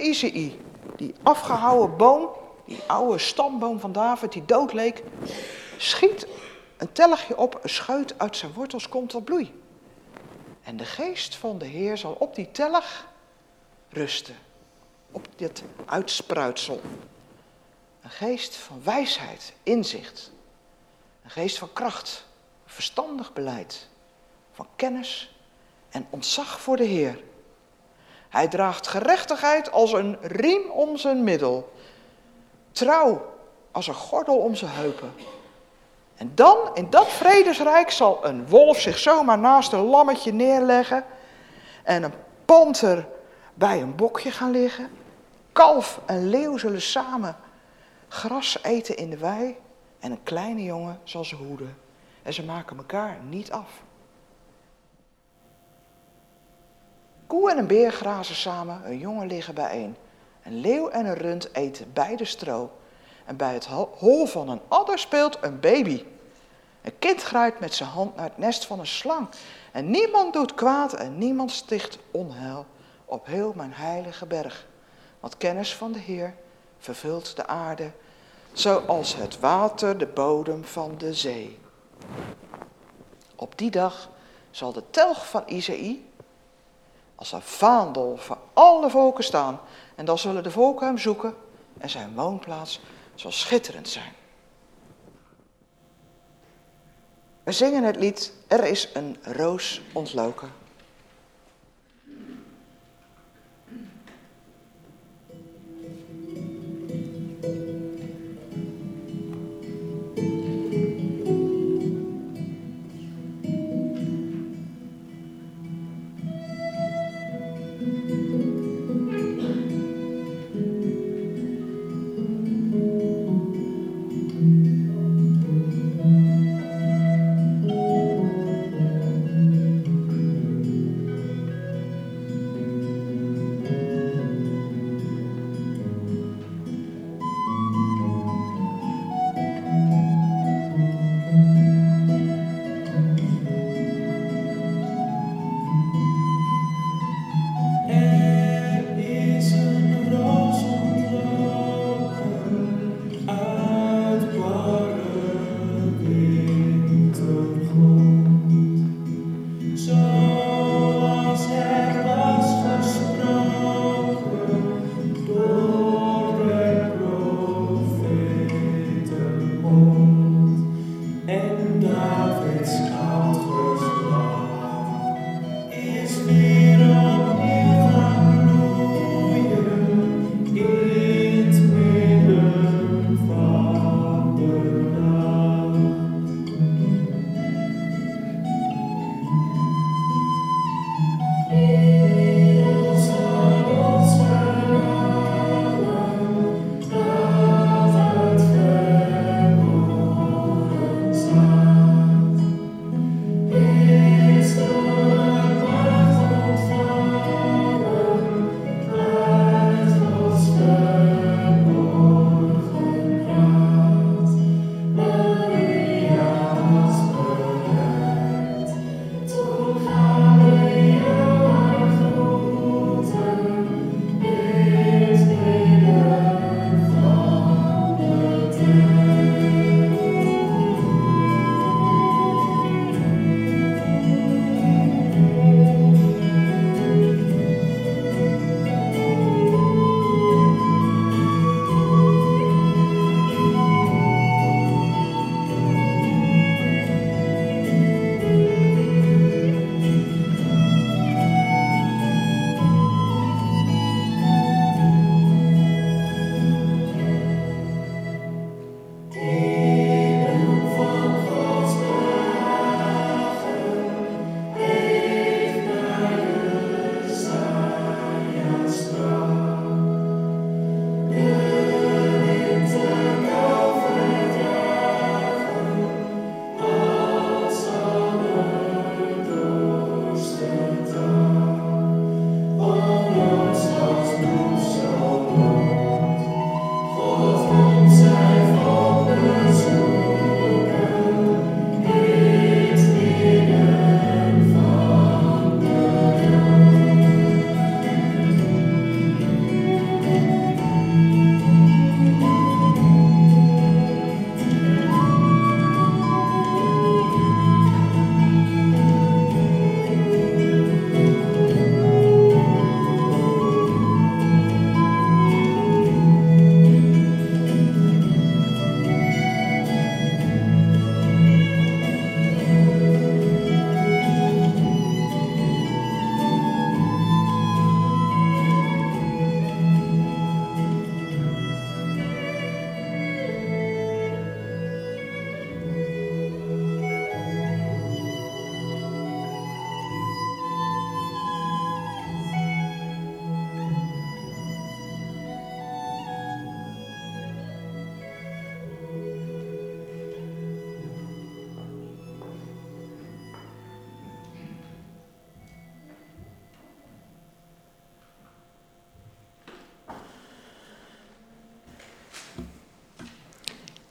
Izei, die afgehouwen boom, die oude stamboom van David, die dood leek, schiet een telligje op, een scheut uit zijn wortels komt tot bloei. En de geest van de Heer zal op die tellig rusten, op dit uitspruitsel. Een geest van wijsheid, inzicht, een geest van kracht, verstandig beleid, van kennis en ontzag voor de Heer. Hij draagt gerechtigheid als een riem om zijn middel, trouw als een gordel om zijn heupen. En dan, in dat vredesrijk, zal een wolf zich zomaar naast een lammetje neerleggen en een panter bij een bokje gaan liggen. Kalf en leeuw zullen samen gras eten in de wei en een kleine jongen zal ze hoeden. En ze maken elkaar niet af. Koe en een beer grazen samen, een jongen liggen bijeen. Een leeuw en een rund eten beide stro. En bij het hol van een adder speelt een baby. Een kind grijpt met zijn hand naar het nest van een slang. En niemand doet kwaad en niemand sticht onheil op heel mijn heilige berg. Want kennis van de Heer vervult de aarde, zoals het water de bodem van de zee. Op die dag zal de telg van Isaïe als een vaandel voor alle volken staan. En dan zullen de volken hem zoeken en zijn woonplaats zal schitterend zijn. We zingen het lied Er is een roos ontloken.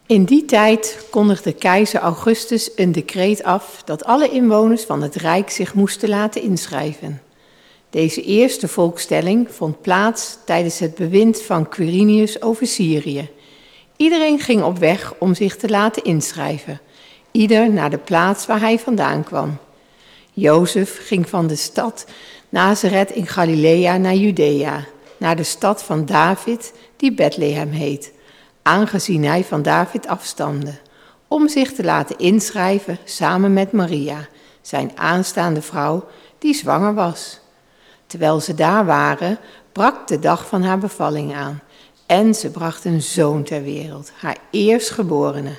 In die tijd kondigde keizer Augustus een decreet af dat alle inwoners van het Rijk zich moesten laten inschrijven. Deze eerste volkstelling vond plaats tijdens het bewind van Quirinius over Syrië. Iedereen ging op weg om zich te laten inschrijven, ieder naar de plaats waar hij vandaan kwam. Jozef ging van de stad Nazareth in Galilea naar Judea, naar de stad van David, die Bethlehem heet, aangezien hij van David afstamde, om zich te laten inschrijven samen met Maria, zijn aanstaande vrouw, die zwanger was. Terwijl ze daar waren, brak de dag van haar bevalling aan en ze bracht een zoon ter wereld, haar eerstgeborene.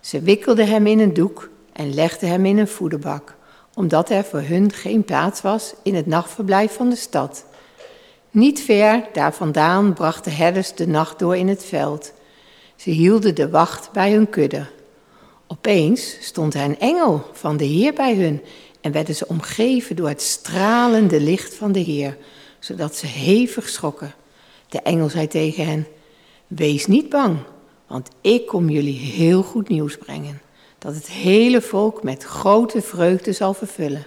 Ze wikkelde hem in een doek en legde hem in een voederbak, omdat er voor hun geen plaats was in het nachtverblijf van de stad. Niet ver daar vandaan brachten herders de nacht door in het veld. Ze hielden de wacht bij hun kudde. Opeens stond een engel van de Heer bij hun en werden ze omgeven door het stralende licht van de Heer, zodat ze hevig schrokken. De engel zei tegen hen: Wees niet bang, want ik kom jullie heel goed nieuws brengen. Dat het hele volk met grote vreugde zal vervullen.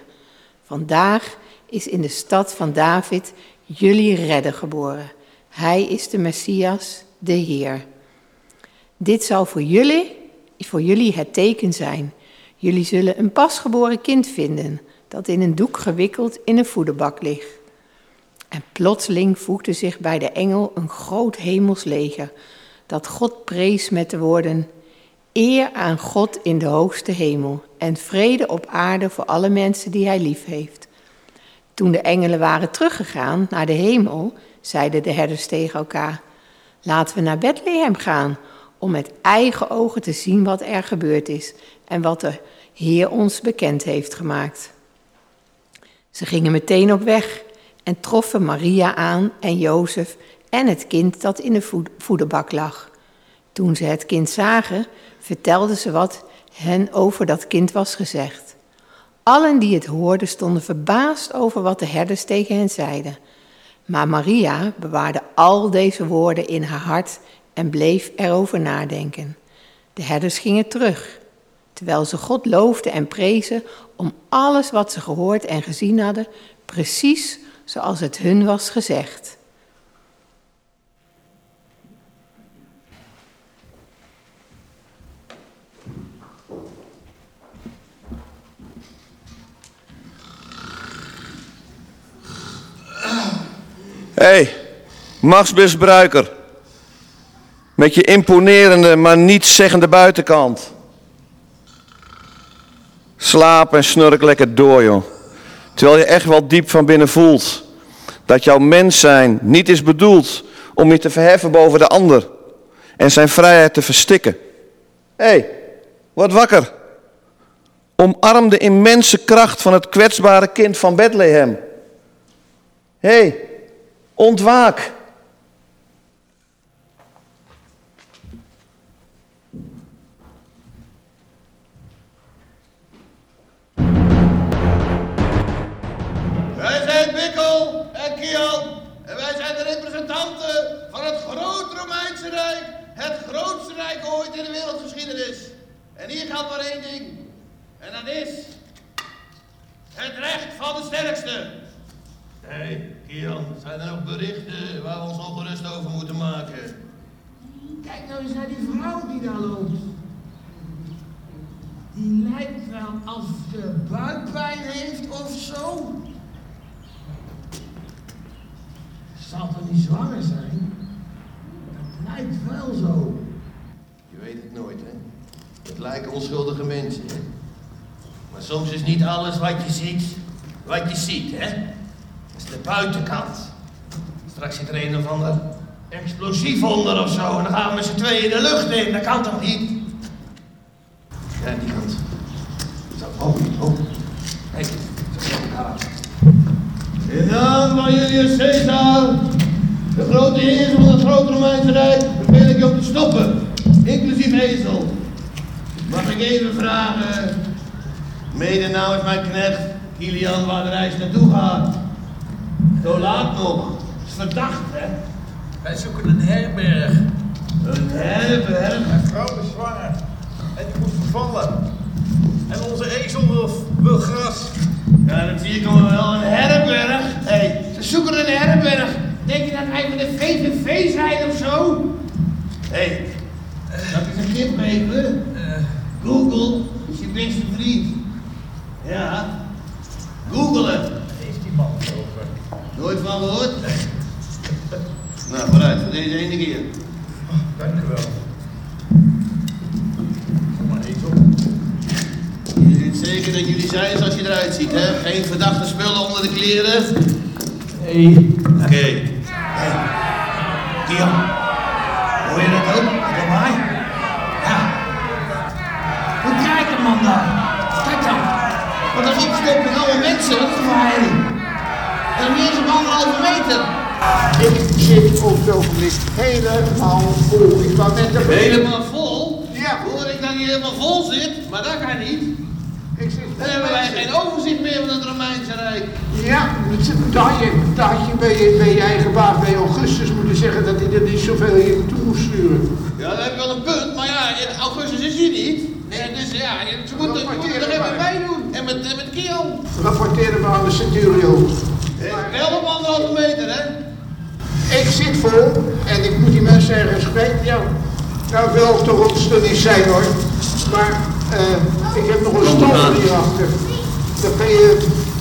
Vandaag is in de stad van David jullie redder geboren. Hij is de Messias, de Heer. Dit zal voor jullie, voor jullie het teken zijn. Jullie zullen een pasgeboren kind vinden, dat in een doek gewikkeld in een voederbak ligt. En plotseling voegde zich bij de engel een groot hemelsleger, dat God prees met de woorden: Eer aan God in de hoogste hemel en vrede op aarde voor alle mensen die hij lief heeft. Toen de engelen waren teruggegaan naar de hemel, zeiden de herders tegen elkaar: Laten we naar Bethlehem gaan om met eigen ogen te zien wat er gebeurd is en wat de Heer ons bekend heeft gemaakt. Ze gingen meteen op weg en troffen Maria aan en Jozef en het kind dat in de voederbak lag. Toen ze het kind zagen, vertelden ze wat hen over dat kind was gezegd. Allen die het hoorden stonden verbaasd over wat de herders tegen hen zeiden. Maar Maria bewaarde al deze woorden in haar hart en bleef erover nadenken. De herders gingen terug, terwijl ze God loofden en prezen om alles wat ze gehoord en gezien hadden, precies zoals het hun was gezegd. Hé, hey, machtsmisbruiker. Met je imponerende, maar niets zeggende buitenkant. Slaap en snurk lekker door, joh. Terwijl je echt wel diep van binnen voelt dat jouw mens zijn niet is bedoeld om je te verheffen boven de ander en zijn vrijheid te verstikken. Hé, hey, word wakker. Omarm de immense kracht van het kwetsbare kind van Bethlehem. Hé, hey, ontwaak. Gaat maar één ding. En dat is het recht van de sterkste. Hé, hey, Kian, zijn er nog berichten waar we ons ongerust over moeten maken? Kijk nou eens naar die vrouw die daar loopt. Die lijkt wel als ze buikpijn heeft of zo. Zal toch niet zwanger zijn? Dat lijkt wel zo. Je weet het nooit, hè? Het lijken onschuldige mensen? Maar soms is niet alles wat je ziet, wat je ziet, hè? Dat is de buitenkant. Straks zit er een of ander explosief onder of zo en dan gaan we z'n tweeën de lucht in. Dat kan toch niet? Ja, die kant. Zo, oh, oh. Kijk, zo, in naam van Julius Caesar, de grote heer van het grote Romeinse Rijk, beveel ik je om te stoppen, inclusief ezel. Mag ik even vragen, mede namens mijn knecht, Kilian, waar de reis naartoe gaat? Zo laat nog. is verdacht, hè? Wij zoeken een herberg. Een herberg? Mijn vrouw is zwanger. En die moet vervallen. En onze ezel wil, wil gras. Ja, dat zie ik al wel. Een herberg? Hé, hey, ze zoeken een herberg. Denk je dat wij van de VVV zijn of zo? Hé, hey, dat is een tip even. Google is je beste vriend. Ja, Google het. Heeft die man het over? Nooit van gehoord? nou, vooruit, voor deze ene keer. Dank u wel. Kom maar ezel. Je weet zeker dat jullie zijn zoals je eruit ziet, hè? Geen verdachte spullen onder de kleren? Nee. Oké. Hey. Kian. Hoor je dat ook? Dat mij? Ja. Hoe kijkt de man daar? Kijk dan. Want als ik stop met alle mensen, dat is een verheiling. En dan meer zo'n anderhalve meter. Ik zit op het ogenblik helemaal vol. Ik wou net een Helemaal vol? Ja. Hoor ik dat je helemaal vol zit? Maar dat kan niet. Ik zit Dan hebben wij geen overzicht meer van het Romeinse Rijk. Ja, dat had je, dat had je bij, je bij je eigen baas, bij Augustus, moeten zeggen dat hij er niet zoveel hier naartoe moest sturen. Ja, dan heb je wel een punt, maar ja, in augustus is hij niet. En dus ja, ze moeten, ze moeten er even bij doen. En met, en met Kian. Rapporteren we aan de Centurio. Wel op anderhalve meter, hè? Ik zit vol en ik moet die mensen ergens kwijt. Ja, nou wil toch op niet zijn hoor. Maar eh, ik heb nog een stal hierachter. Daar, kan je,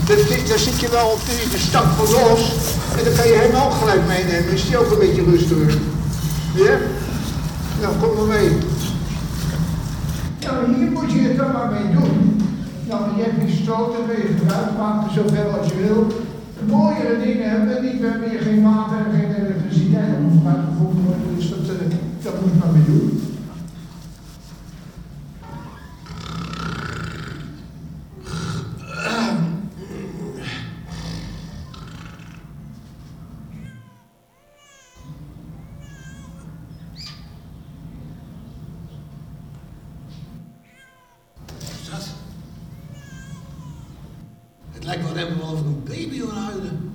daar, daar zit je wel natuurlijk de stak van los. En dan kan je hem ook gelijk meenemen. Is die ook een beetje rustiger. Ja? Nou, kom maar mee. Nou, hier moet je het dan maar mee doen. Nou, je hebt die stoot, dan kun je gebruik maken zoveel als je wil. Mooiere dingen hebben we niet. We hebben hier geen water en geen elektriciteit. Dus dat, eh, dat moet je maar mee doen. Dat. Het lijkt wel hebben of ik een baby hoor huilen.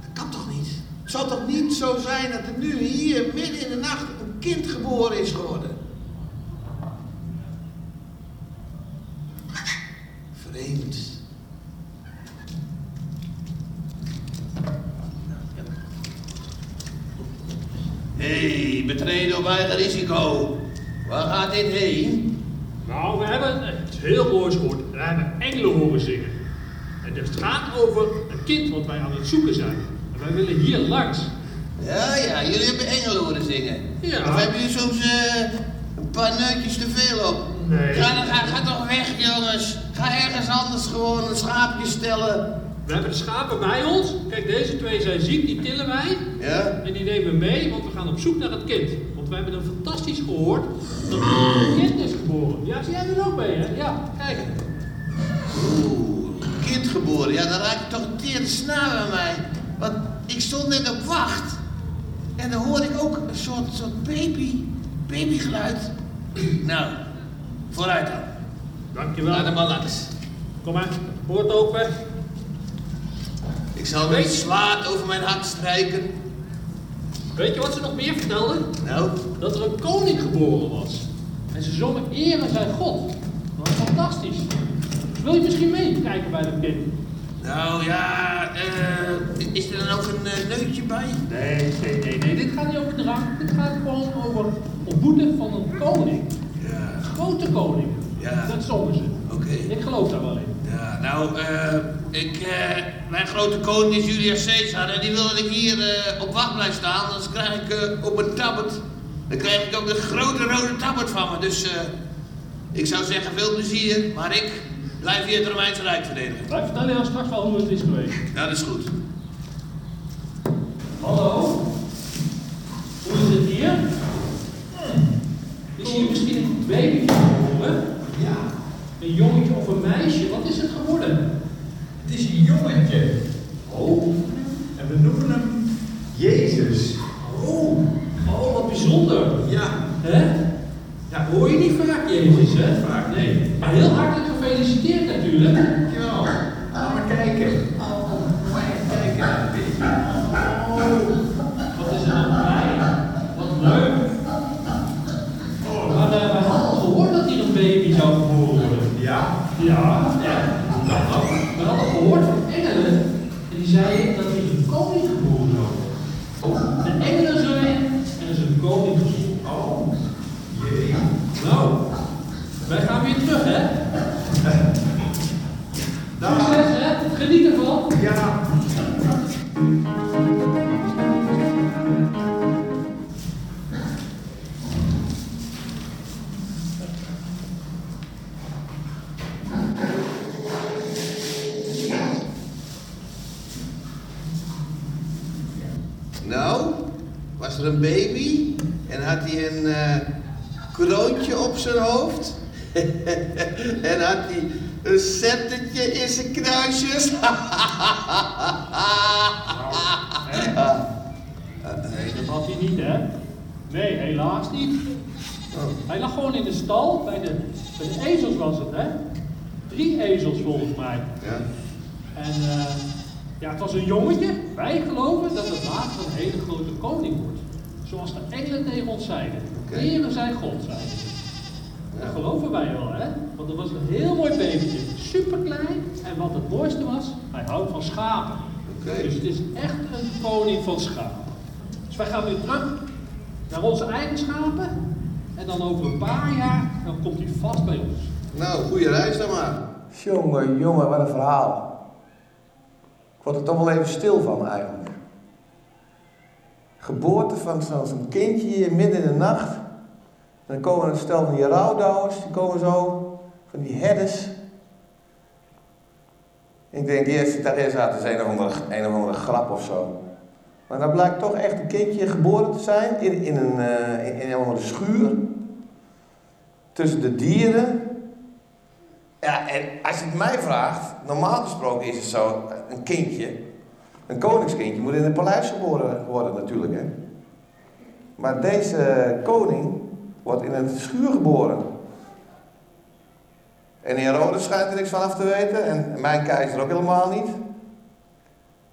Dat kan toch niet? Het zal toch niet zo zijn dat er nu hier midden in de nacht een kind geboren is geworden? Vreemd. Hé, hey, betreden op eigen risico. Waar gaat dit heen? Nou, we hebben iets heel moois gehoord. We hebben engelen horen zingen. En het gaat over een kind wat wij aan het zoeken zijn. En wij willen hier langs. Ja, ja, jullie hebben engelen horen zingen. Ja. Of hebben jullie soms eh, een paar neutjes te veel op? Nee. Ga, dan- ga, ga toch weg, jongens. Ga ergens anders gewoon een schaapje stellen. We bij ons. Kijk, deze twee zijn ziek, die tillen wij. Ja? En die nemen we mee, want we gaan op zoek naar het kind. Want we hebben een fantastisch gehoord dat er een kind is geboren. Ja, zie jij er ook mee, hè? Ja, kijk. Oeh, kind geboren. Ja, dan raak ik toch een teerde snaar aan mij. Want ik stond net op wacht. En dan hoorde ik ook een soort, soort baby, babygeluid. Nou, vooruit dan. Dankjewel. Naar de langs. Kom maar, poort open. Ik zal met zwaard over mijn hart strijken. Weet je wat ze nog meer vertelden? Nou, Dat er een koning geboren was. En ze zongen eren zijn God. Wat fantastisch. Wil je misschien meekijken bij dat kind? nou ja, eh, is er dan ook een eh, neutje bij? Nee, nee, nee, nee. Dit gaat niet over drank. Dit gaat gewoon over ontmoeten van een koning. Ja, Een grote koning. Ja. Dat zongen ze. oké. Ik geloof daar wel in. Ja, nou, eh, ik, eh, mijn grote koning is Julius Caesar en die wil dat ik hier eh, op wacht blijf staan. Anders krijg ik op een tablet, dan krijg ik ook de grote rode tablet van me. Dus eh, ik zou zeggen, veel plezier, maar ik blijf hier het Romeinse Rijk verdedigen. Wij vertellen jou straks wel hoe het is geweest. Ja, dat is goed. Hallo? Hoe is het hier? Is hier misschien een baby geboren? Ja, Een jongetje of een meisje? Wat is het geworden? het is een jongetje. Oh, En we noemen hem Jezus. oh, oh, wat bijzonder. Ja, Hè? Ja, hoor je niet vaak Jezus, hè? Vaak. Nee. Maar heel hartelijk gefeliciteerd natuurlijk. Was er een baby en had hij een eh kroontje op zijn hoofd? en had hij een sceptertje in zijn kruisjes? Nee, dat had hij niet, hè? Nee, helaas niet. Hij lag gewoon in de stal, bij de, bij de ezels was het, hè? Drie ezels volgens mij. ja. En eh, ja, het was een jongetje. Wij geloven dat het later een hele grote koning wordt. Zoals de engelen tegen ons zeiden. Heren zijn God, ze. Dat geloven wij wel, hè? Want het was een heel mooi babytje. Super klein. En wat het mooiste was, hij houdt van schapen. Oké. Dus het is echt een koning van schapen. Dus wij gaan weer terug naar onze eigen schapen. En dan over een paar jaar, dan komt hij vast bij ons. Nou, goede reis dan maar. Jongen, jongen, wat een verhaal. Ik word er toch wel even stil van eigenlijk. Geboorte van zo'n kindje hier midden in de nacht. Dan komen een stel van die rouwdouwers, die komen zo, van die herders. Ik denk eerst, daar is is een of, andere, een of andere grap of zo. Maar dan blijkt toch echt een kindje geboren te zijn in, in, een, eh, in, een andere schuur. Tussen de dieren. Ja, en als je het mij vraagt, normaal gesproken is het zo, een kindje, een koningskindje moet in een paleis geboren worden natuurlijk. Hè? Maar deze koning wordt in een schuur geboren. En Herodes schijnt er niks van af te weten, en mijn keizer ook helemaal niet.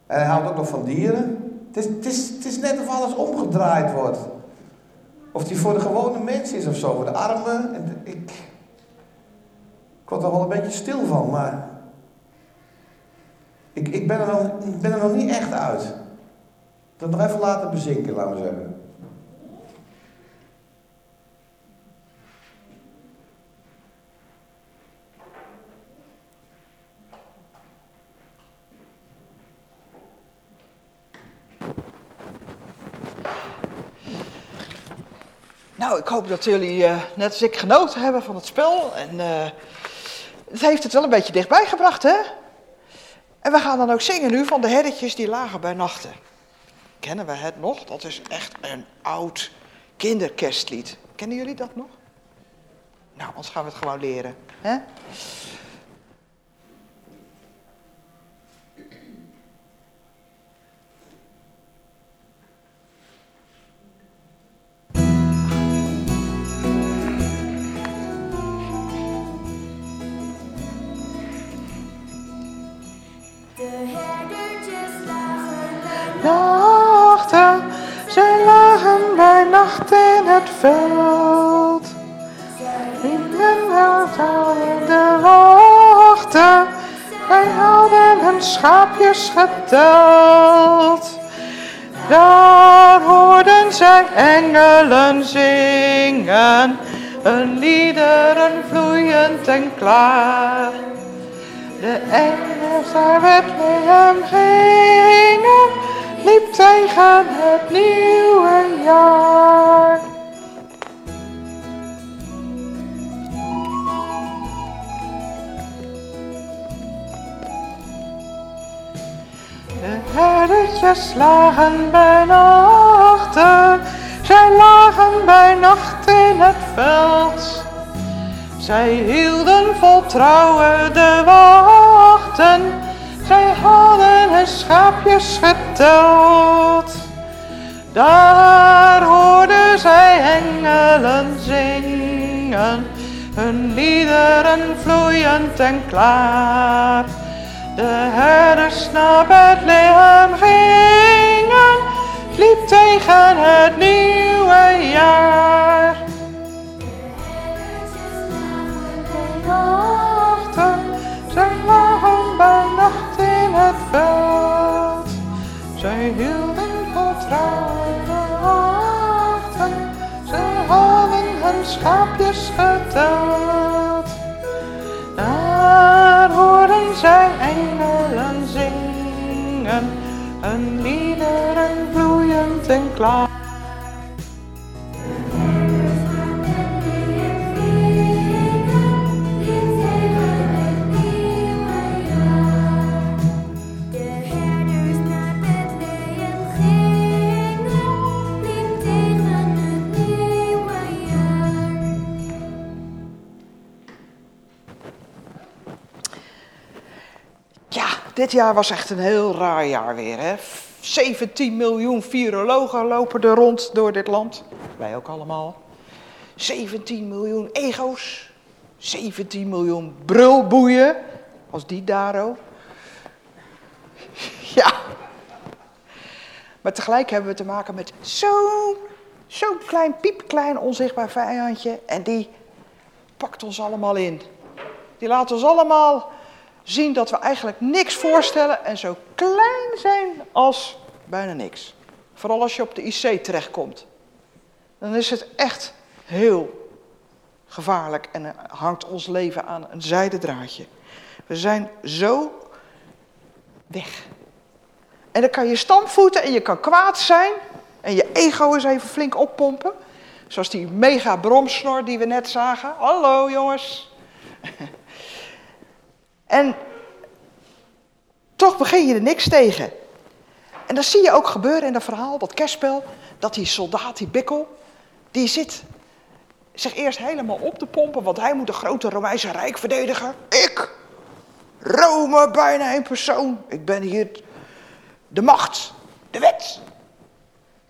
En hij houdt ook nog van dieren. Het is, het is, het is net of alles omgedraaid wordt. Of die voor de gewone mens is of zo, voor de armen. En ik, ik word er wel een beetje stil van, maar. Ik, ik, ben, er nog, ik ben er nog niet echt uit. Dat nog even laten bezinken, laten we zeggen. Nou, ik hoop dat jullie eh, net als ik genoten hebben van het spel. En eh, het heeft het wel een beetje dichtbij gebracht, hè? En we gaan dan ook zingen nu van de herretjes die lagen bij nachten. Kennen we het nog? Dat is echt een oud kinderkerstlied. Kennen jullie dat nog? Nou, anders gaan we het gewoon leren. Hè? De herdertjes lagen bij Nachten, zij lagen bij nacht in het veld. In den houden de wachten, wij hadden hun schaapjes geteld. Daar hoorden zij engelen zingen, hun liederen vloeiend en klaar. De engels naar Bethlehem gingen, liep tegen het nieuwe jaar. De herdertjes lagen bij nachten, zij lagen bij nacht in het veld. Zij hielden vol trouwen de wachten, zij hadden hun schaapjes geteld. Daar hoorden zij engelen zingen, hun liederen vloeiend en klaar. De herders naar Bethlehem gingen, liep tegen het nieuwe jaar. Zij lagen bij nacht in het veld. Zij hielden vertrouwende achter, Zij hadden hun schaapjes geteld. Daar hoorden zij engelen zingen. Hun liederen vloeiend en klaar. Dit jaar was echt een heel raar jaar weer. Hè? 17 miljoen virologen lopen er rond door dit land. Wij ook allemaal. 17 miljoen ego's. 17 miljoen brulboeien. Als die Daro. Ja. Maar tegelijk hebben we te maken met zo'n zo'n klein, piepklein, onzichtbaar vijandje. En die pakt ons allemaal in. Die laat ons allemaal zien dat we eigenlijk niks voorstellen en zo klein zijn als bijna niks. Vooral als je op de IC terechtkomt. Dan is het echt heel gevaarlijk en hangt ons leven aan een zijden draadje. We zijn zo weg. En dan kan je stampvoeten en je kan kwaad zijn en je ego eens even flink oppompen. Zoals die mega bromsnor die we net zagen. Hallo jongens. En toch begin je er niks tegen. En dat zie je ook gebeuren in dat verhaal, dat kerstspel. Dat die soldaat, die bikkel, die zit zich eerst helemaal op te pompen. Want hij moet een grote Romeinse rijk verdedigen. Ik, Rome, bijna één persoon. Ik ben hier de macht, de wet.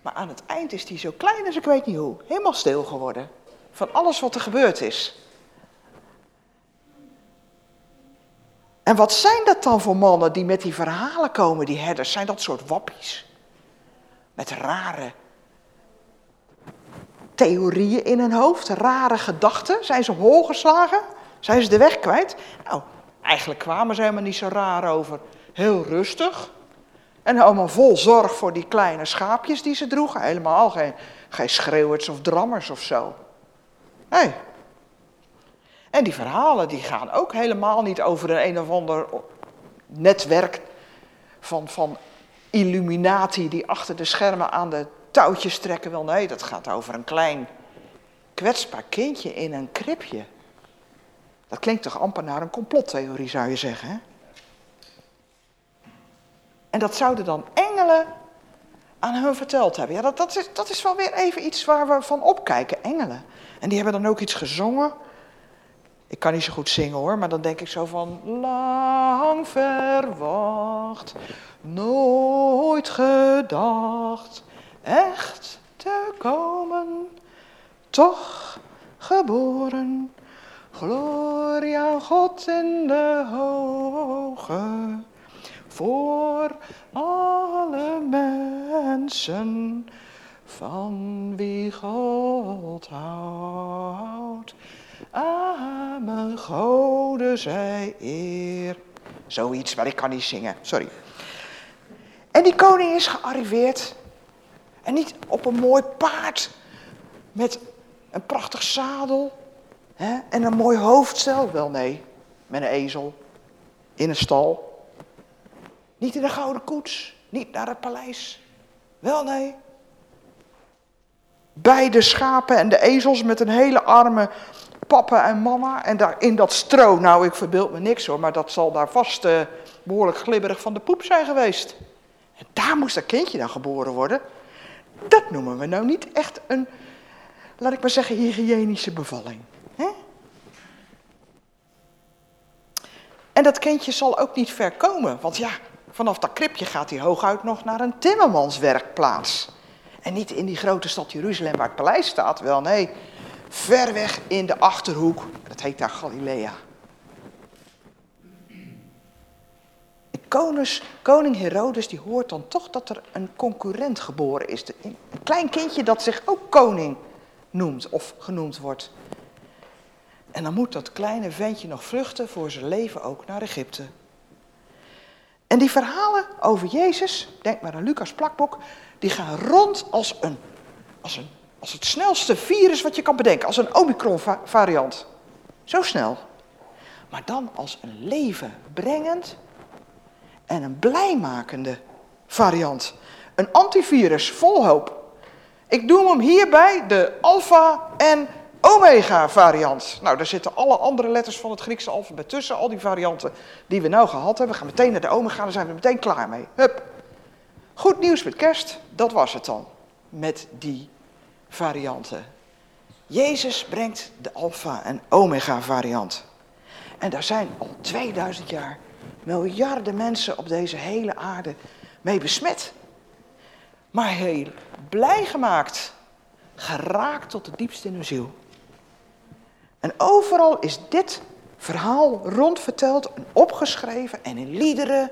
Maar aan het eind is hij zo klein als ik weet niet hoe. Helemaal stil geworden. Van alles wat er gebeurd is. En wat zijn dat dan voor mannen die met die verhalen komen, die herders? Zijn dat soort wappies? Met rare theorieën in hun hoofd, rare gedachten? Zijn ze hol geslagen? Zijn ze de weg kwijt? Nou, eigenlijk kwamen ze helemaal niet zo raar over. Heel rustig. En allemaal vol zorg voor die kleine schaapjes die ze droegen. Helemaal geen, geen schreeuwers of drammers of zo. Nee, en die verhalen die gaan ook helemaal niet over een een of ander netwerk van, van illuminati die achter de schermen aan de touwtjes trekken. Wel nee, dat gaat over een klein kwetsbaar kindje in een kribje. Dat klinkt toch amper naar een complottheorie zou je zeggen. Hè? En dat zouden dan engelen aan hun verteld hebben. Ja, dat, dat, is, dat is wel weer even iets waar we van opkijken, engelen. En die hebben dan ook iets gezongen. Ik kan niet zo goed zingen hoor, maar dan denk ik zo van lang verwacht, nooit gedacht, echt te komen, toch geboren. Gloria aan God in de hoge, voor alle mensen, van wie God houdt. Amen, Gode zij eer. Zoiets, maar ik kan niet zingen, sorry. En die koning is gearriveerd. En niet op een mooi paard met een prachtig zadel hè, en een mooi hoofdstel. Wel nee, met een ezel in een stal. Niet in een gouden koets, niet naar het paleis. Wel nee. Beide schapen en de ezels met een hele arme papa en mama. En daar in dat stro, nou ik verbeeld me niks hoor, maar dat zal daar vast eh, behoorlijk glibberig van de poep zijn geweest. En daar moest dat kindje dan geboren worden. Dat noemen we nou niet echt een, laat ik maar zeggen, hygiënische bevalling. Hè? En dat kindje zal ook niet ver komen, want ja, vanaf dat kribje gaat hij hooguit nog naar een timmermanswerkplaats. En niet in die grote stad Jeruzalem waar het paleis staat, wel nee, ver weg in de achterhoek, dat heet daar Galilea. Konings, koning Herodes die hoort dan toch dat er een concurrent geboren is. Een klein kindje dat zich ook koning noemt of genoemd wordt. En dan moet dat kleine ventje nog vluchten voor zijn leven ook naar Egypte. En die verhalen over Jezus, denk maar aan Lucas plakboek, die gaan rond als, een, als, een, als het snelste virus wat je kan bedenken. Als een Omicron va- variant. Zo snel. Maar dan als een leven brengend en een blijmakende variant. Een antivirus vol hoop. Ik noem hem hierbij de alpha en omega variant. Nou, daar zitten alle andere letters van het Griekse alfabet tussen. Al die varianten die we nou gehad hebben. We gaan meteen naar de omega, daar zijn we meteen klaar mee. Hup. Goed nieuws met kerst, dat was het dan. Met die varianten. Jezus brengt de alpha en omega variant. En daar zijn al 2000 jaar miljarden mensen op deze hele aarde mee besmet. Maar heel blij gemaakt. Geraakt tot het diepst in hun ziel. En overal is dit verhaal rondverteld en opgeschreven en in liederen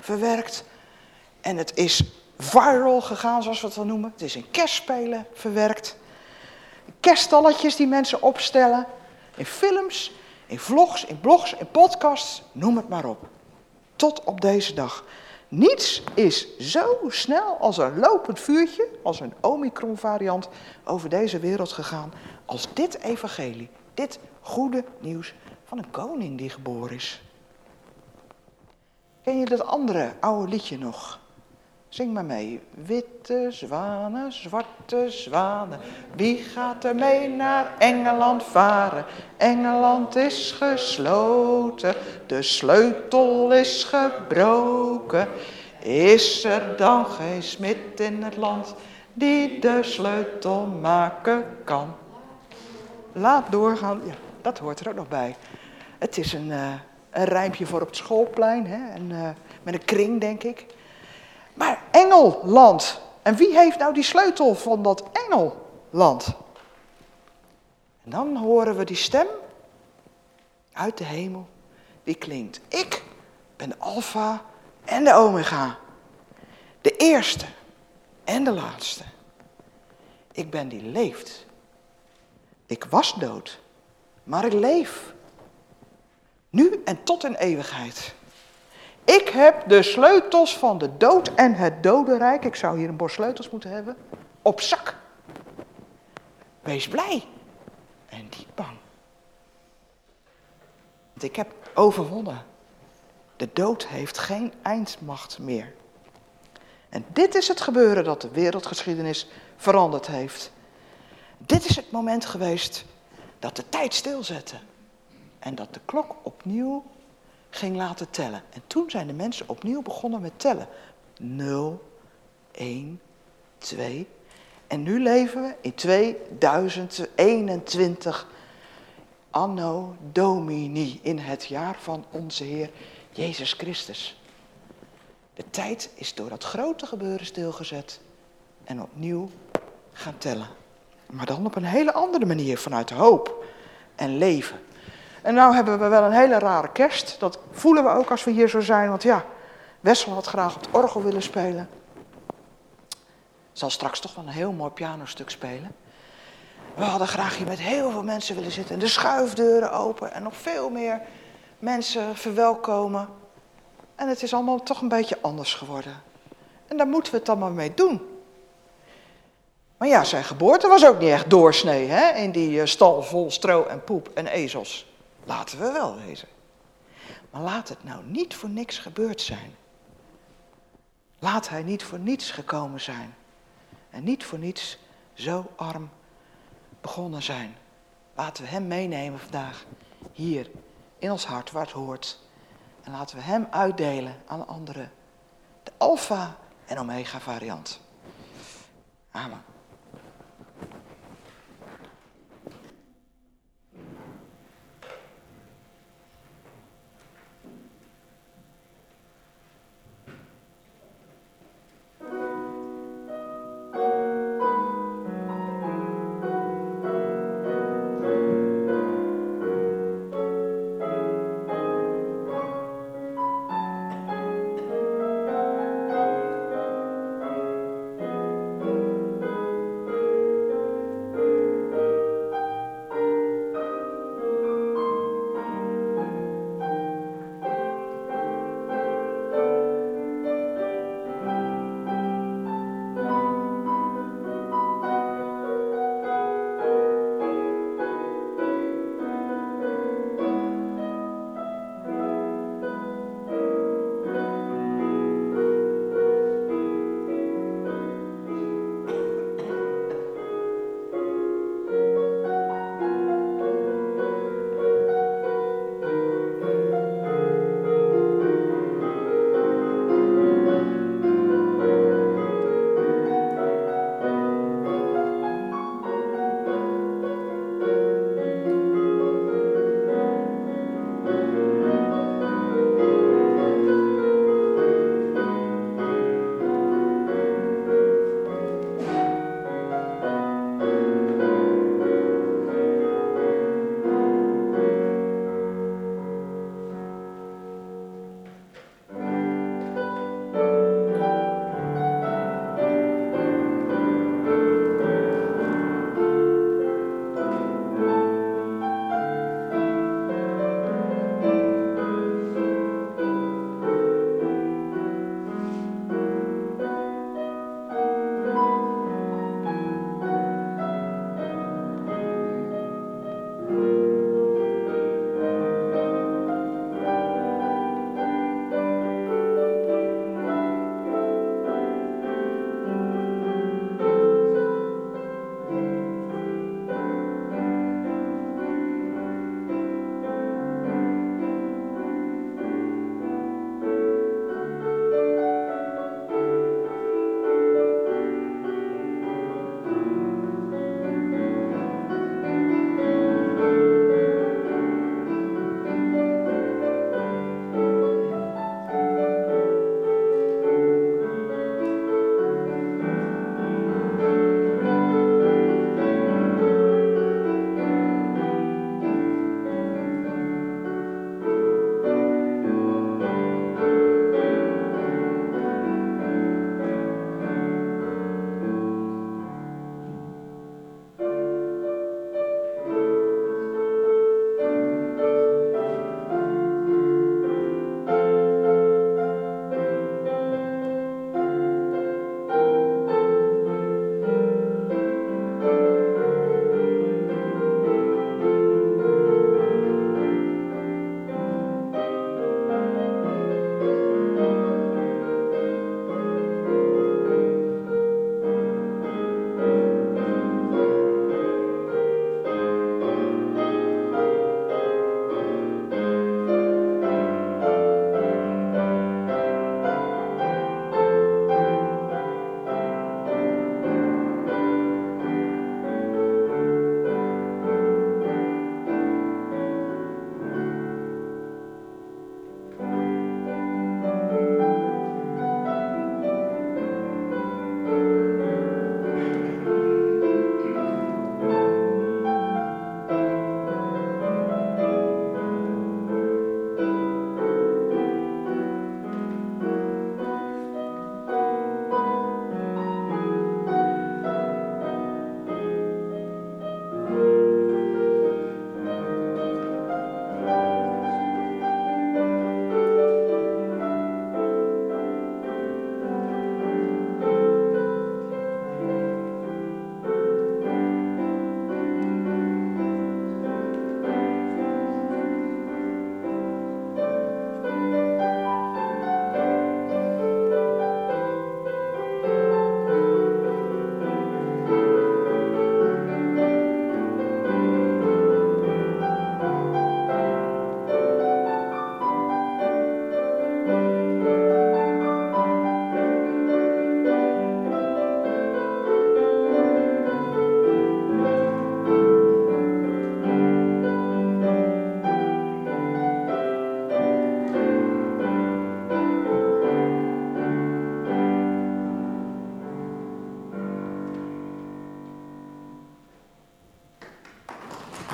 verwerkt. En het is viral gegaan, zoals we het wel noemen. Het is in kerstspelen verwerkt. Kerststalletjes die mensen opstellen. In films, in vlogs, in blogs, in podcasts, noem het maar op. Tot op deze dag. Niets is zo snel als een lopend vuurtje, als een Omicron-variant, over deze wereld gegaan als dit evangelie. Dit goede nieuws van een koning die geboren is. Ken je dat andere oude liedje nog? Zing maar mee. Witte zwanen, zwarte zwanen. Wie gaat er mee naar Engeland varen? Engeland is gesloten, de sleutel is gebroken. Is er dan geen smid in het land die de sleutel maken kan? Laat doorgaan. Ja, dat hoort er ook nog bij. Het is een, uh, een rijmpje voor op het schoolplein. Hè? En, uh, met een kring, denk ik. Maar Engeland. En wie heeft nou die sleutel van dat Engeland? En dan horen we die stem uit de hemel. Die klinkt. Ik ben de alfa en de omega. De eerste en de laatste. Ik ben die leeft. Ik was dood, maar ik leef. Nu en tot in eeuwigheid. Ik heb de sleutels van de dood en het dodenrijk, ik zou hier een bos sleutels moeten hebben, op zak. Wees blij en niet bang. Want ik heb overwonnen. De dood heeft geen eindmacht meer. En dit is het gebeuren dat de wereldgeschiedenis veranderd heeft. Dit is het moment geweest dat de tijd stilzette. En dat de klok opnieuw ging laten tellen. En toen zijn de mensen opnieuw begonnen met tellen. 0, 1, 2. En nu leven we in 2021 anno domini, in het jaar van onze Heer Jezus Christus. De tijd is door dat grote gebeuren stilgezet en opnieuw gaan tellen. Maar dan op een hele andere manier, vanuit hoop en leven. En nou hebben we wel een hele rare kerst. Dat voelen we ook als we hier zo zijn. Want ja, Wessel had graag op het orgel willen spelen. Zal straks toch wel een heel mooi pianostuk spelen. We hadden graag hier met heel veel mensen willen zitten. En de schuifdeuren open en nog veel meer mensen verwelkomen. En het is allemaal toch een beetje anders geworden. En daar moeten we het dan maar mee doen. Maar ja, zijn geboorte was ook niet echt doorsnee, hè? In die stal vol stro en poep en ezels. Laten we wel wezen. Maar laat het nou niet voor niks gebeurd zijn. Laat hij niet voor niets gekomen zijn. En niet voor niets zo arm begonnen zijn. Laten we hem meenemen vandaag hier in ons hart waar het hoort. En laten we hem uitdelen aan anderen. De alfa en omega variant. Amen.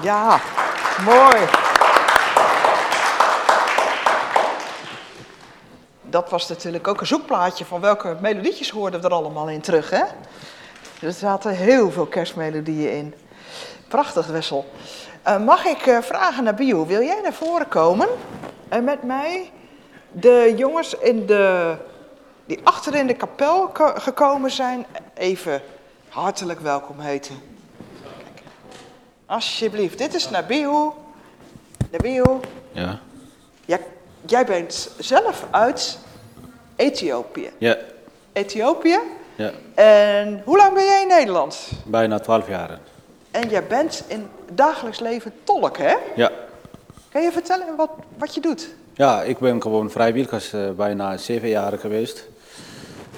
Ja, mooi. Dat was natuurlijk ook een zoekplaatje van welke melodietjes hoorden we er allemaal in terug, hè? Er zaten heel veel kerstmelodieën in. Prachtig, Wessel. Eh, mag ik eh, vragen naar Bio, wil jij naar voren komen en met mij de jongens in de, die achter in de kapel ko- gekomen zijn even hartelijk welkom heten? Alsjeblieft, dit is Nabihu. Nabihu, Ja. jij, jij bent zelf uit Ethiopië. Ja. Ethiopië? Ja. En hoe lang ben jij in Nederland? Bijna 12 jaar. En jij bent in dagelijks leven tolk, hè? Ja. Kan je vertellen wat, wat je doet? Ja, ik ben gewoon vrijwilligers eh, bijna zeven jaar geweest.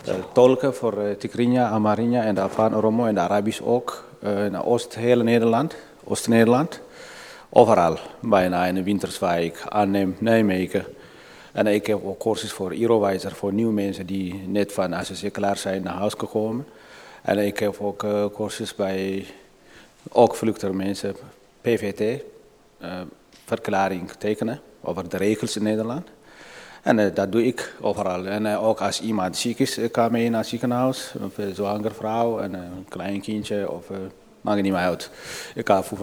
Eh, tolken voor eh Tigrinya, Amarinja en de Afaan Oromo en de Arabisch ook. Eh, in Oost, heel Nederland, Oost-Nederland. Overal, bijna in Winterswijk, Arnhem, Nijmegen. En ik heb ook cursus voor Irowijzer voor nieuwe mensen die net van ACC klaar zijn naar huis gekomen. En ik heb ook cursus bij ook mensen, PVT, eh, verklaring tekenen over de regels in Nederland. En eh, dat doe ik overal. En ook als iemand ziek is, ga mee naar het ziekenhuis. Een zwangere vrouw en een klein kindje, of uh, maakt niet meer uit. Ik ga voor.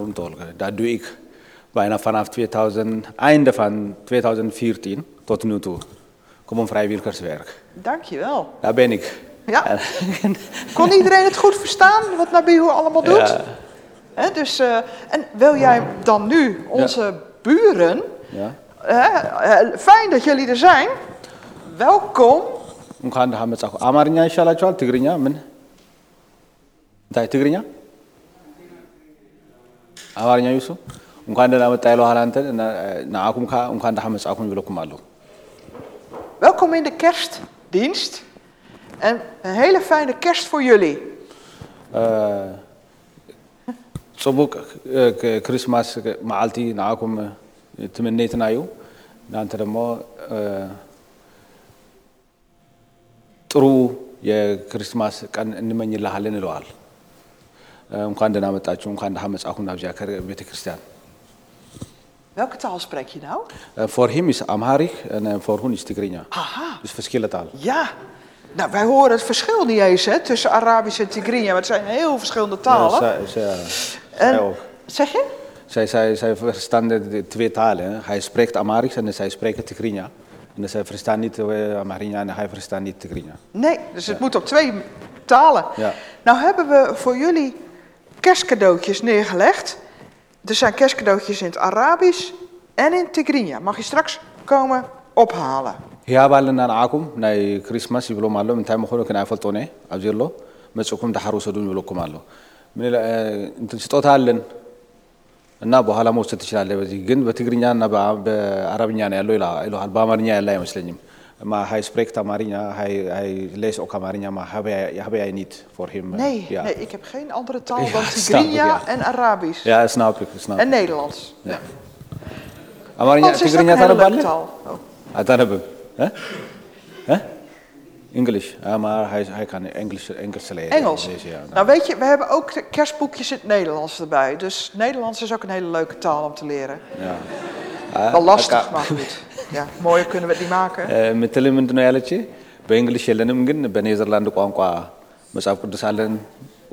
Dat doe ik bijna vanaf 2000, einde van 2014 tot nu toe. Kom om vrijwilligerswerk. Dankjewel. Daar ben ik. Ja. Kon iedereen het goed verstaan wat Nabihu allemaal doet? Ja. Dus, eh, en wil jij dan nu onze buren... Ja. Eh, fijn dat jullie er zijn. Welkom. We gaan de Hamed zeggen. Amarina, inshallah, Tigrinja. Tigrinya? አማርኛ ይሱ እንኳን ደህና መጣ ይለዋል አንተን እና ንዓኩም ከዓ እንኳን ደህና መጻእኩም ይብለኩም ኣለሁ Welkom in de kerstdienst. En een hele fijne kerst voor jullie. ፅቡቅ እ፣ ክሪስማስ መዓልቲ ንዓኩም እ፣ ትምኔትና እዩ እናንተ ደሞ እ፣ ጥሩ የክሪስማስ ቀን እንመኝልሃለን ይለዋል እ፣ እንኳን ደህና መጣችሁ እንኳን ደህና መጻእኩም ናብዚያ ቤተ ክርስቲያን Welke taal spreek je nou? Uh, voor hem is Amharisch en uh, voor hun is Tigrinya. Aha. Dus verschillende taal. Ja. Nou, wij horen het verschil niet eens hè, tussen Arabisch en Tigrinya, maar het zijn heel verschillende talen. zij, zij, En- zij ook. Zeg je? Zij, zij, zij verstaan de, de twee talen. hè. Hij spreekt Amharisch en zij spreken Tigrinya. En zij verstaan niet uh, Amharinya en hij verstaat niet Tigrinya. Nee, dus het moet op twee talen. Ja. Nou hebben we voor jullie kerstcadeautjes neergelegd. Er zijn kerstcadeautjes in het Arabisch en in Tigrinya. Mag je straks komen ophalen. ህያብ ኣለና ንዓኩም ናይ ክሪስማስ ይብሎም ኣሎ እንታይ ምኮኑ ክናይፈልጦ ነ ኣብዚ ኣሎ መፅኩም ዳሓር ውሰዱ ይብለኩም ኣሎ ምን ኢለ- እ፣ እንትን ስጦታ አለን እና በኋላ መውሰድ ትችላለህ በዚህ ግን በትግርኛ እና በአ- በአረብኛ ነው ያለው ይላ- ይለዋል በአማርኛ ያለ አይመስለኝም Maar hij spreekt Tamarinja, hij, hij leest ook Tamarinja, maar heb jij, jij niet voor hem? Eh, nee, ja. nee, ik heb geen andere taal dan Tigrinya en Arabisch. Ja, snap ik. Snap en Nederlands. Ja. Amarinja, Tigrinya, Taraballe? Dat hebben we. Hè? Engels, ja, maar hij, hij kan Engels, Engels leren. Engels. Nou. nou. weet je, we hebben ook kerstboekjes in het Nederlands erbij. Dus Nederlands is ook een hele leuke taal om te leren. Ja. Wel ah, lastig, maar goed. Ja, mooier kunnen we het niet maken. ምንድን ነው ያለች በእንግሊሽ የለንም ግን በኔዘርላንድ ቋንቋ መጽሐፍ ቅዱስ አለን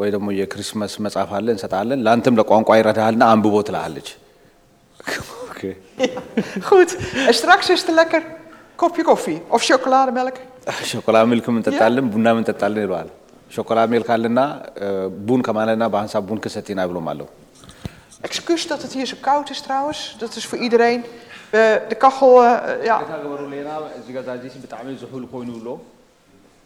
ወይ ደግሞ የክሪስማስ መጽሐፍ አለን እንሰጣለን ለአንተም ለቋንቋ ይረዳሃልና አንብቦ Goed, en straks is er lekker kopje koffie of chocolademelk. ሾኮላ ሚልክም እንጠጣለን ቡናም እንጠጣለን ይለዋል ሾኮላ ሚልክ አለና ቡን ከማለና በሀንሳብ ቡን ክሰቲና ብሎም አለው Excuus dat het hier zo koud is trouwens. Dat is voor iedereen. Eh, de kachel, eh, ja. ገበሩ ሌና እዚ ገዛ እዚ ብጣዕሚ ዝሑል ኮይኑ ብሎ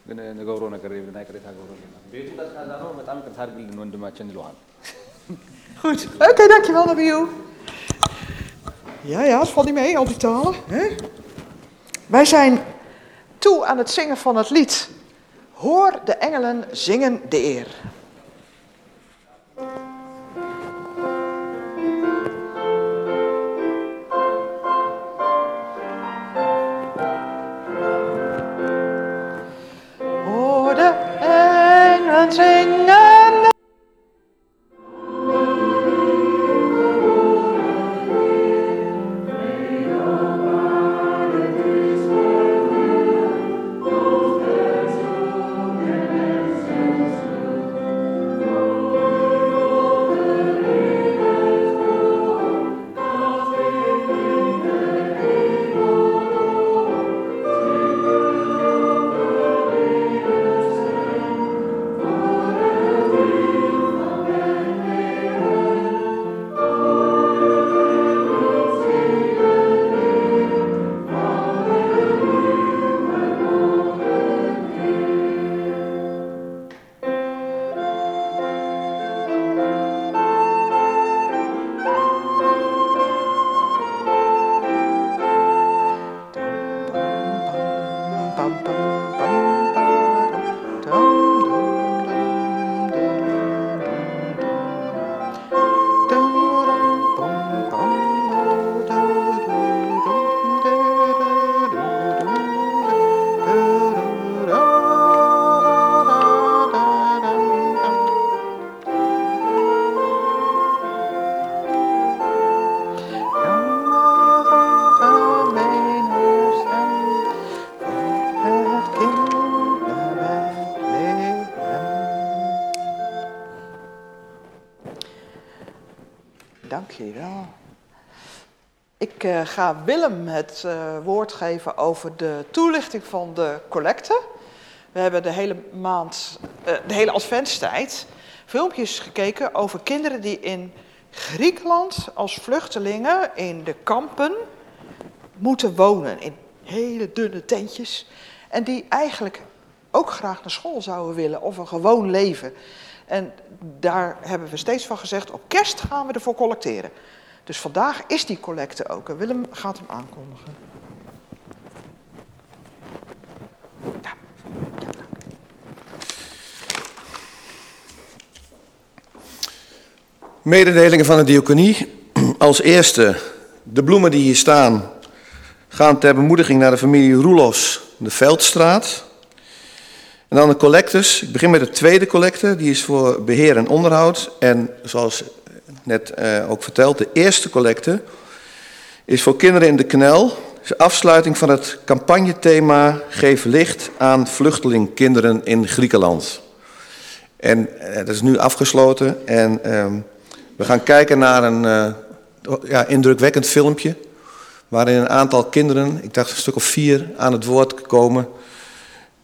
ግን ንገብሮ ነገር የብለ ናይ ቅሬታ ገብሮ ሌና ቤቱ ቀዝቃዛ ነው በጣም ቅርታ አድርግልን ወንድማችን ይለዋል Goed. Oké, dankjewel Nabiel. Ja, ja, het valt niet mee, al die talen. Hè? Wij zijn toe aan het zingen van het lied. Hoor de engelen zingen de eer. Engelen Dank je wel. Ik eh, ga Willem het eh, woord geven over de toelichting van de collecte. We hebben de hele maand, eh, de hele adventstijd, filmpjes gekeken over kinderen die in Griekenland als vluchtelingen in de kampen moeten wonen. In hele dunne tentjes. En die eigenlijk ook graag naar school zouden willen of een gewoon leven. En daar hebben we steeds van gezegd, op gaan we ervoor collecteren. Dus vandaag is die collecte ook. En Willem gaat hem aankondigen. Mededelingen van de diaconie. Als eerste, de bloemen die hier staan gaan ter bemoediging naar de familie Roelofs, de Veldstraat. En dan de collectes. Ik begin met de tweede collecte, die is voor beheer en onderhoud. En zoals net eh, ook verteld, de eerste collecte is voor kinderen in de knel. is de afsluiting van het campagnethema Geef licht aan vluchtelingkinderen in Griekenland. En eh, dat is nu afgesloten en ehm, we gaan kijken naar een eh, ja, indrukwekkend filmpje. Waarin een aantal kinderen, ik dacht een stuk of vier, aan het woord komen.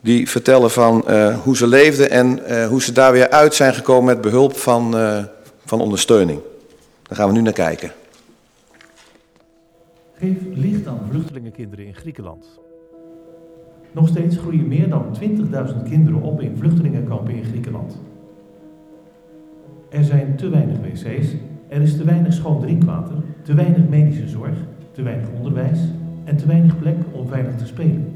Die vertellen van hoe ze leefden en hoe ze daar weer uit zijn gekomen met behulp van, van ondersteuning. Daar gaan we nu naar kijken. Geef licht aan vluchtelingenkinderen in Griekenland. Nog steeds groeien meer dan 20.000 kinderen op in vluchtelingenkampen in Griekenland. Er zijn te weinig wc's, er is te weinig schoon drinkwater, te weinig medische zorg, te weinig onderwijs en te weinig plek om veilig te spelen.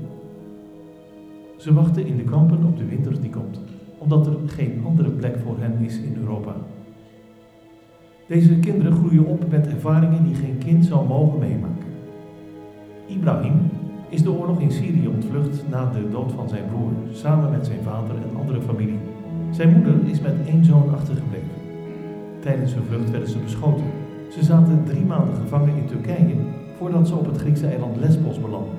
Ze wachten in de kampen op de winter die komt, omdat er geen andere plek voor hen is in Europa. Deze kinderen groeien op met ervaringen die geen kind zou mogen meemaken. Ibrahim is de oorlog in Syrië ontvlucht na de dood van zijn broer, samen met zijn vader en andere familie. Zijn moeder is met één zoon achtergebleven. Tijdens hun vlucht werden ze beschoten. Ze zaten drie maanden gevangen in Turkije voordat ze op het Griekse eiland Lesbos belanden.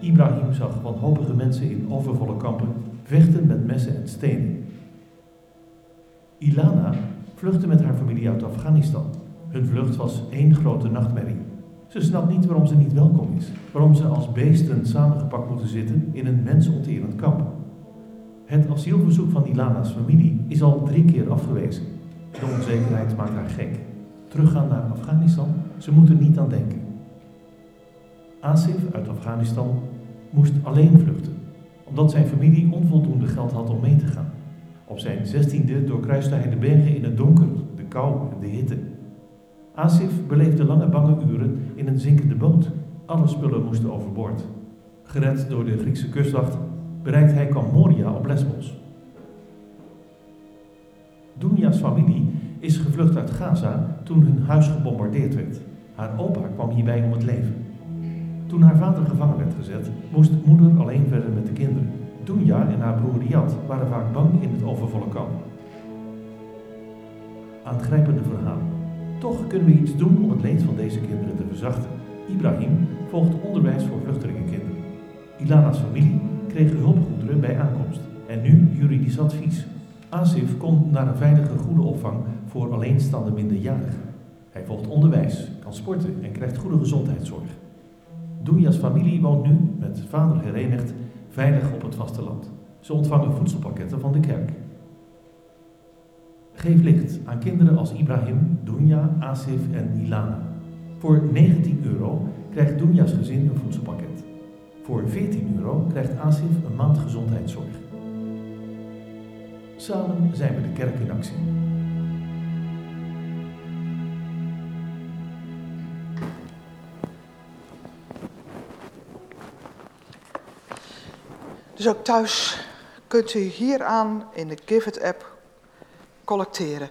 Ibrahim zag wanhopige mensen in overvolle kampen vechten met messen en stenen. Ilana vluchtte met haar familie uit Afghanistan. Hun vlucht was één grote nachtmerrie. Ze snapt niet waarom ze niet welkom is, waarom ze als beesten samengepakt moeten zitten in een mensonterend kamp. Het asielverzoek van Ilana's familie is al drie keer afgewezen. De onzekerheid maakt haar gek. Teruggaan naar Afghanistan, ze moeten niet aan denken. Asif uit Afghanistan moest alleen vluchten, omdat zijn familie onvoldoende geld had om mee te gaan. Op zijn zestiende doorkruiste hij de bergen in het donker, de kou en de hitte. Asif beleefde lange bange uren in een zinkende boot. Alle spullen moesten overboord. Gered door de Griekse kustwacht bereikt hij Kamp Moria op Lesbos. Dunya's familie is gevlucht uit Gaza toen hun huis gebombardeerd werd. Haar opa kwam hierbij om het leven. Toen haar vader gevangen werd gezet, moest moeder alleen verder met de kinderen. Dunya en haar broer Riyad waren vaak bang in het overvolle kamp. Aangrijpende verhaal. Toch kunnen we iets doen om het leed van deze kinderen te verzachten. Ibrahim volgt onderwijs voor vluchtelingenkinderen. Ilana's familie kreeg hulpgoederen bij aankomst en nu juridisch advies. Asif kon naar een veilige goede opvang voor alleenstaande minderjarigen. Hij volgt onderwijs, kan sporten en krijgt goede gezondheidszorg. Doenja's familie woont nu, met vader herenigd, veilig op het vasteland. Ze ontvangen voedselpakketten van de kerk. Geef licht aan kinderen als Ibrahim, Dunja, Asif en Ilana. Voor 19 euro krijgt Dunja's gezin een voedselpakket. Voor 14 euro krijgt Asif een maand gezondheidszorg. Samen zijn we de kerk in actie. Dus ook thuis kunt u hieraan in de Give It app collecteren.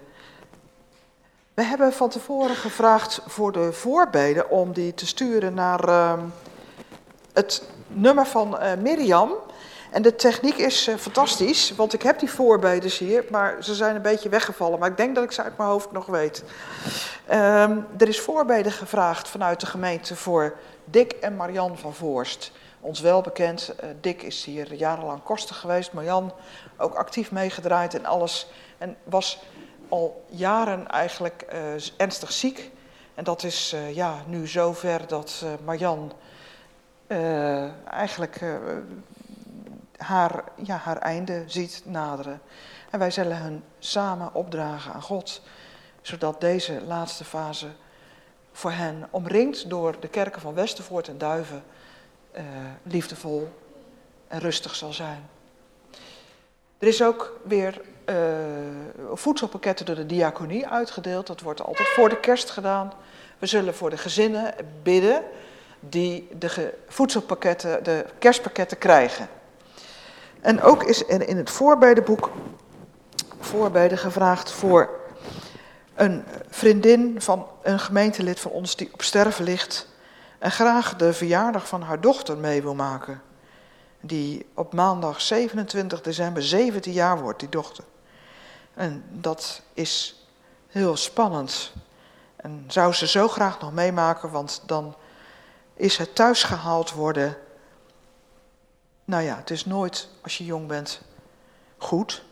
We hebben van tevoren gevraagd voor de voorbeden om die te sturen naar uh, het nummer van uh, Mirjam. En de techniek is uh, fantastisch, want ik heb die voorbeden hier, maar ze zijn een beetje weggevallen. Maar ik denk dat ik ze uit mijn hoofd nog weet. Um, er is voorbeden gevraagd vanuit de gemeente voor Dick en Marian van Voorst ons wel bekend. Uh, Dick is hier jarenlang koster geweest. Marjan ook actief meegedraaid en alles. En was al jaren eigenlijk eh, ernstig ziek. En dat is eh, ja, nu zover dat eh, Marjan eh, eigenlijk eh, haar, ja, haar einde ziet naderen. En wij zullen hen samen opdragen aan God, zodat deze laatste fase voor hen, omringd door de kerken van Westervoort en Duiven, eh, liefdevol en rustig zal zijn. Er is ook weer eh, voedselpakketten door de diaconie uitgedeeld. Dat wordt altijd voor de kerst gedaan. We zullen voor de gezinnen bidden die de voedselpakketten, de kerstpakketten krijgen. En ook is er in het voorbedenboek voorbeden gevraagd voor een vriendin van een gemeentelid van ons die op sterven ligt en graag de verjaardag van haar dochter mee wil maken. Die op maandag 27 december 17 jaar wordt, die dochter. En dat is heel spannend. En zou ze zo graag nog meemaken, want dan is het thuisgehaald worden. Nou ja, het is nooit als je jong bent goed.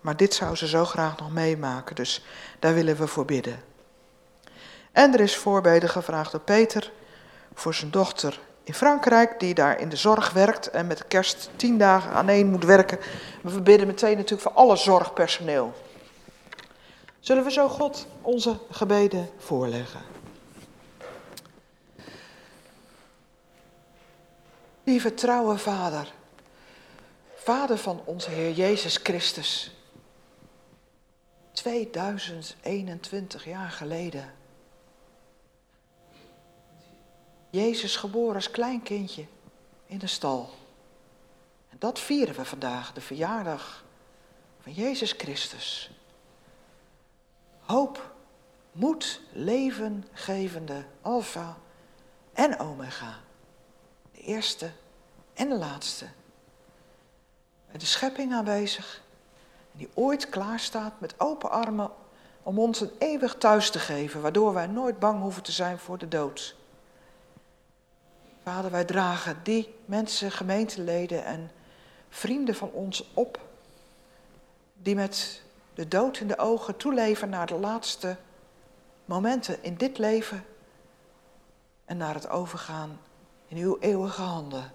Maar dit zou ze zo graag nog meemaken, dus daar willen we voor bidden. En er is voorbeden gevraagd door Peter voor zijn dochter in Frankrijk, die daar in de zorg werkt en met kerst tien dagen aan één moet werken. We bidden meteen natuurlijk voor alle zorgpersoneel. Zullen we zo God onze gebeden voorleggen? Lieve trouwe Vader, Vader van onze Heer Jezus Christus, 2021 jaar geleden. Jezus geboren als klein kindje in de stal. En dat vieren we vandaag, de verjaardag van Jezus Christus. Hoop, moed, levengevende Alpha en Omega. De eerste en de laatste. Met de schepping aanwezig, die ooit klaar staat met open armen om ons een eeuwig thuis te geven, waardoor wij nooit bang hoeven te zijn voor de dood. Vader, wij dragen die mensen, gemeenteleden en vrienden van ons op, die met de dood in de ogen toeleven naar de laatste momenten in dit leven en naar het overgaan in uw eeuwige handen.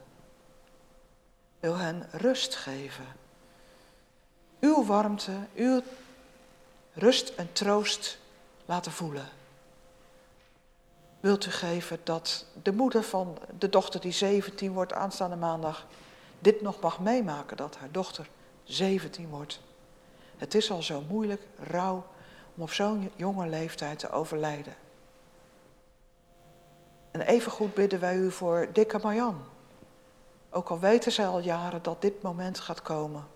Wil hen rust geven. Uw warmte, uw rust en troost laten voelen. Wilt u geven dat de moeder van de dochter die 17 wordt aanstaande maandag dit nog mag meemaken, dat haar dochter 17 wordt. Het is al zo moeilijk, rauw, om op zo'n jonge leeftijd te overlijden. En evengoed bidden wij u voor dikke. Ook al weten zij al jaren dat dit moment gaat komen.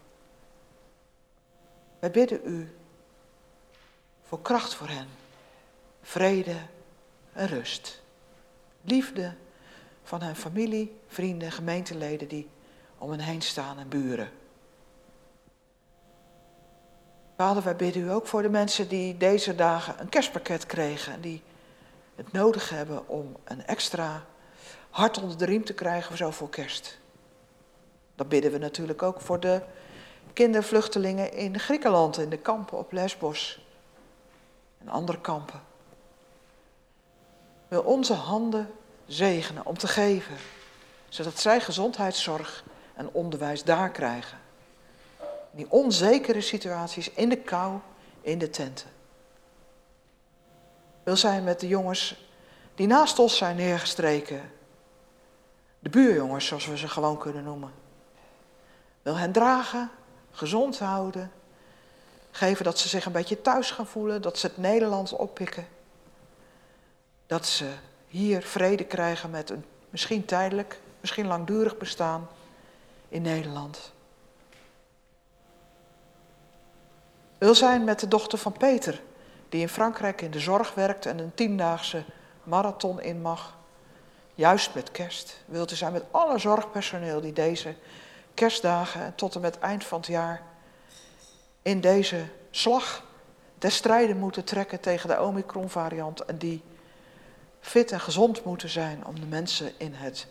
Wij bidden u voor kracht voor hen, vrede en rust. Liefde van hun familie, vrienden, gemeenteleden die om hen heen staan en buren. Vader, wij bidden u ook voor de mensen die deze dagen een kerstpakket kregen en die het nodig hebben om een extra hart onder de riem te krijgen zo voor kerst. Dan bidden we natuurlijk ook voor de kindervluchtelingen in Griekenland, in de kampen op Lesbos en andere kampen. Wil onze handen zegenen om te geven, zodat zij gezondheidszorg en onderwijs daar krijgen. Die onzekere situaties in de kou, in de tenten. Wil zij met de jongens die naast ons zijn neergestreken, de buurjongens zoals we ze gewoon kunnen noemen. Wil hen dragen, gezond houden, geven dat ze zich een beetje thuis gaan voelen, dat ze het Nederlands oppikken. Dat ze hier vrede krijgen met een misschien tijdelijk, misschien langdurig bestaan in Nederland. Wil zijn met de dochter van Peter, die in Frankrijk in de zorg werkt en een tiendaagse marathon in mag. Juist met kerst. Wilt u zijn met alle zorgpersoneel die deze kerstdagen en tot en met eind van het jaar in deze slag des strijden moeten trekken tegen de Omicron-variant en die fit en gezond moeten zijn om de mensen in het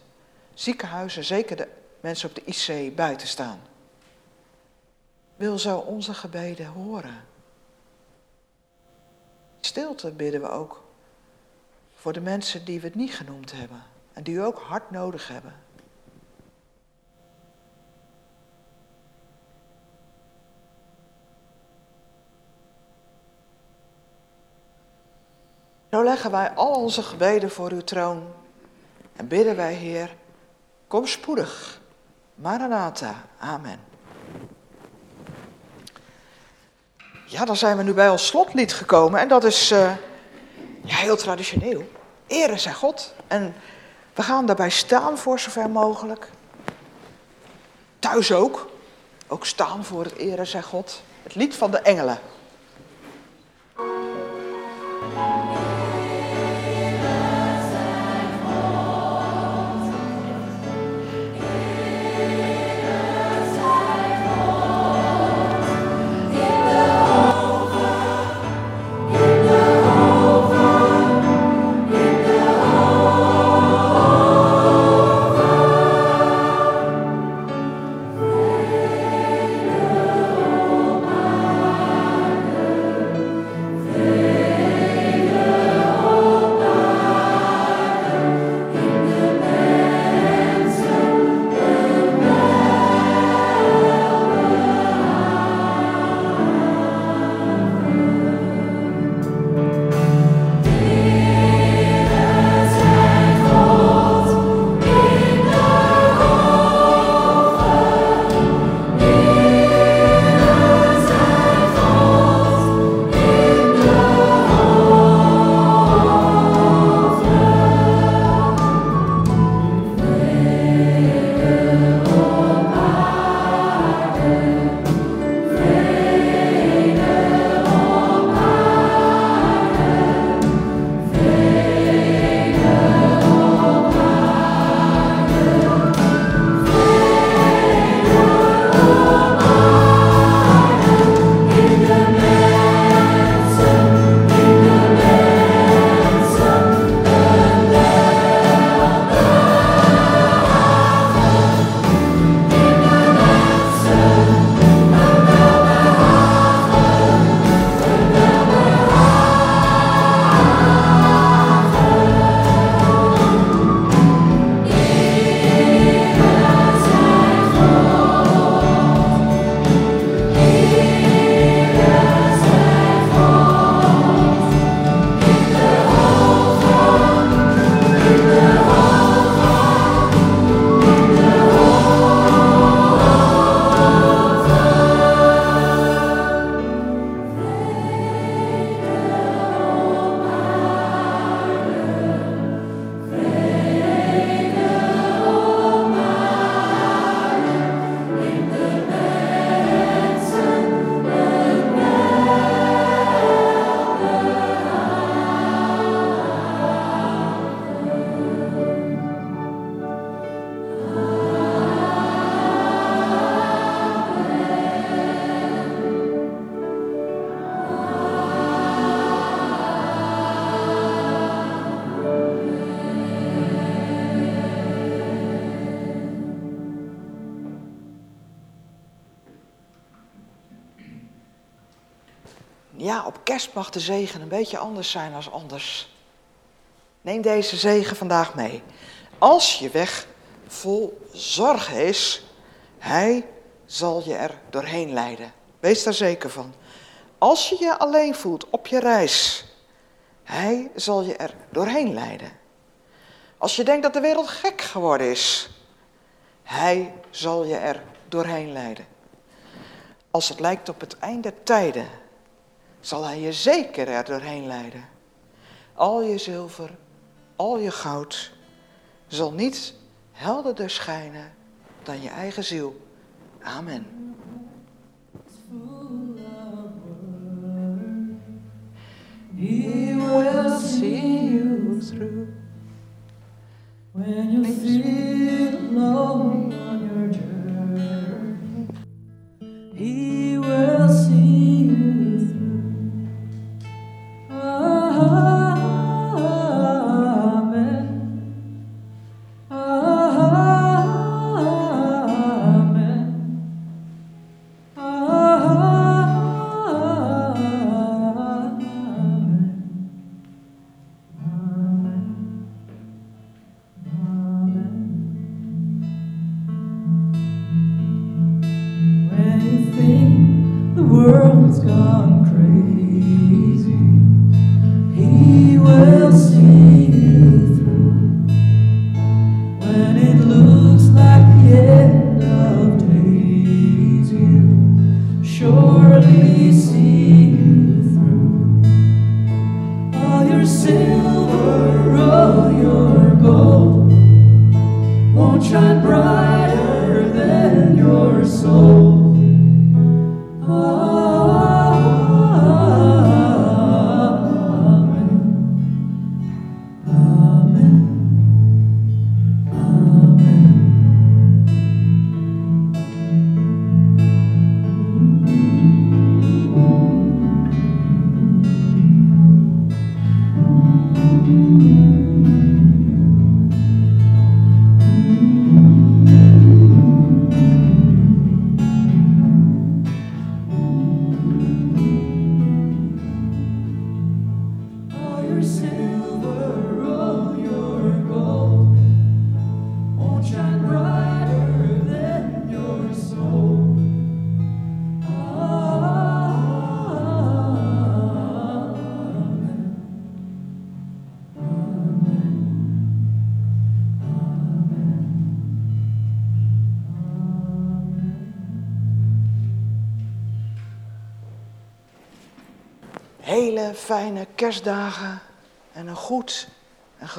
ziekenhuis en zeker de mensen op de IC bij te staan. Wil zo onze gebeden horen. stilte bidden we ook voor de mensen die we het niet genoemd hebben en die u ook hard nodig hebben. Zo leggen wij al onze gebeden voor uw troon en bidden wij, Heer, kom spoedig. Maranatha. Amen. Ja, dan zijn we nu bij ons slotlied gekomen en dat is eh, ja, heel traditioneel. Ere zij God. En we gaan daarbij staan voor zover mogelijk. Thuis ook. Ook staan voor het ere zij God. Het lied van de engelen. Ja, op kerst mag de zegen een beetje anders zijn als anders. Neem deze zegen vandaag mee. Als je weg vol zorg is, hij zal je er doorheen leiden. Wees daar zeker van. Als je je alleen voelt op je reis, hij zal je er doorheen leiden. Als je denkt dat de wereld gek geworden is, hij zal je er doorheen leiden. Als het lijkt op het einde der tijden, zal hij je zeker er doorheen leiden. Al je zilver, al je goud, zal niet helderder schijnen dan je eigen ziel. Amen. He will see you through when you feel alone on your journey. He will see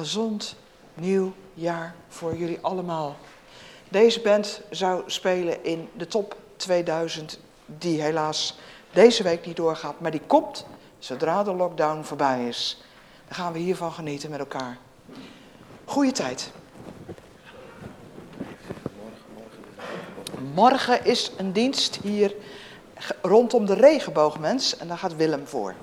gezond nieuw jaar voor jullie allemaal. Deze band zou spelen in de top 2000, die helaas deze week niet doorgaat, maar die komt zodra de lockdown voorbij is. Dan gaan we hiervan genieten met elkaar. Goeie tijd. Morgen is een dienst hier rondom de regenboogmens en daar gaat Willem voor.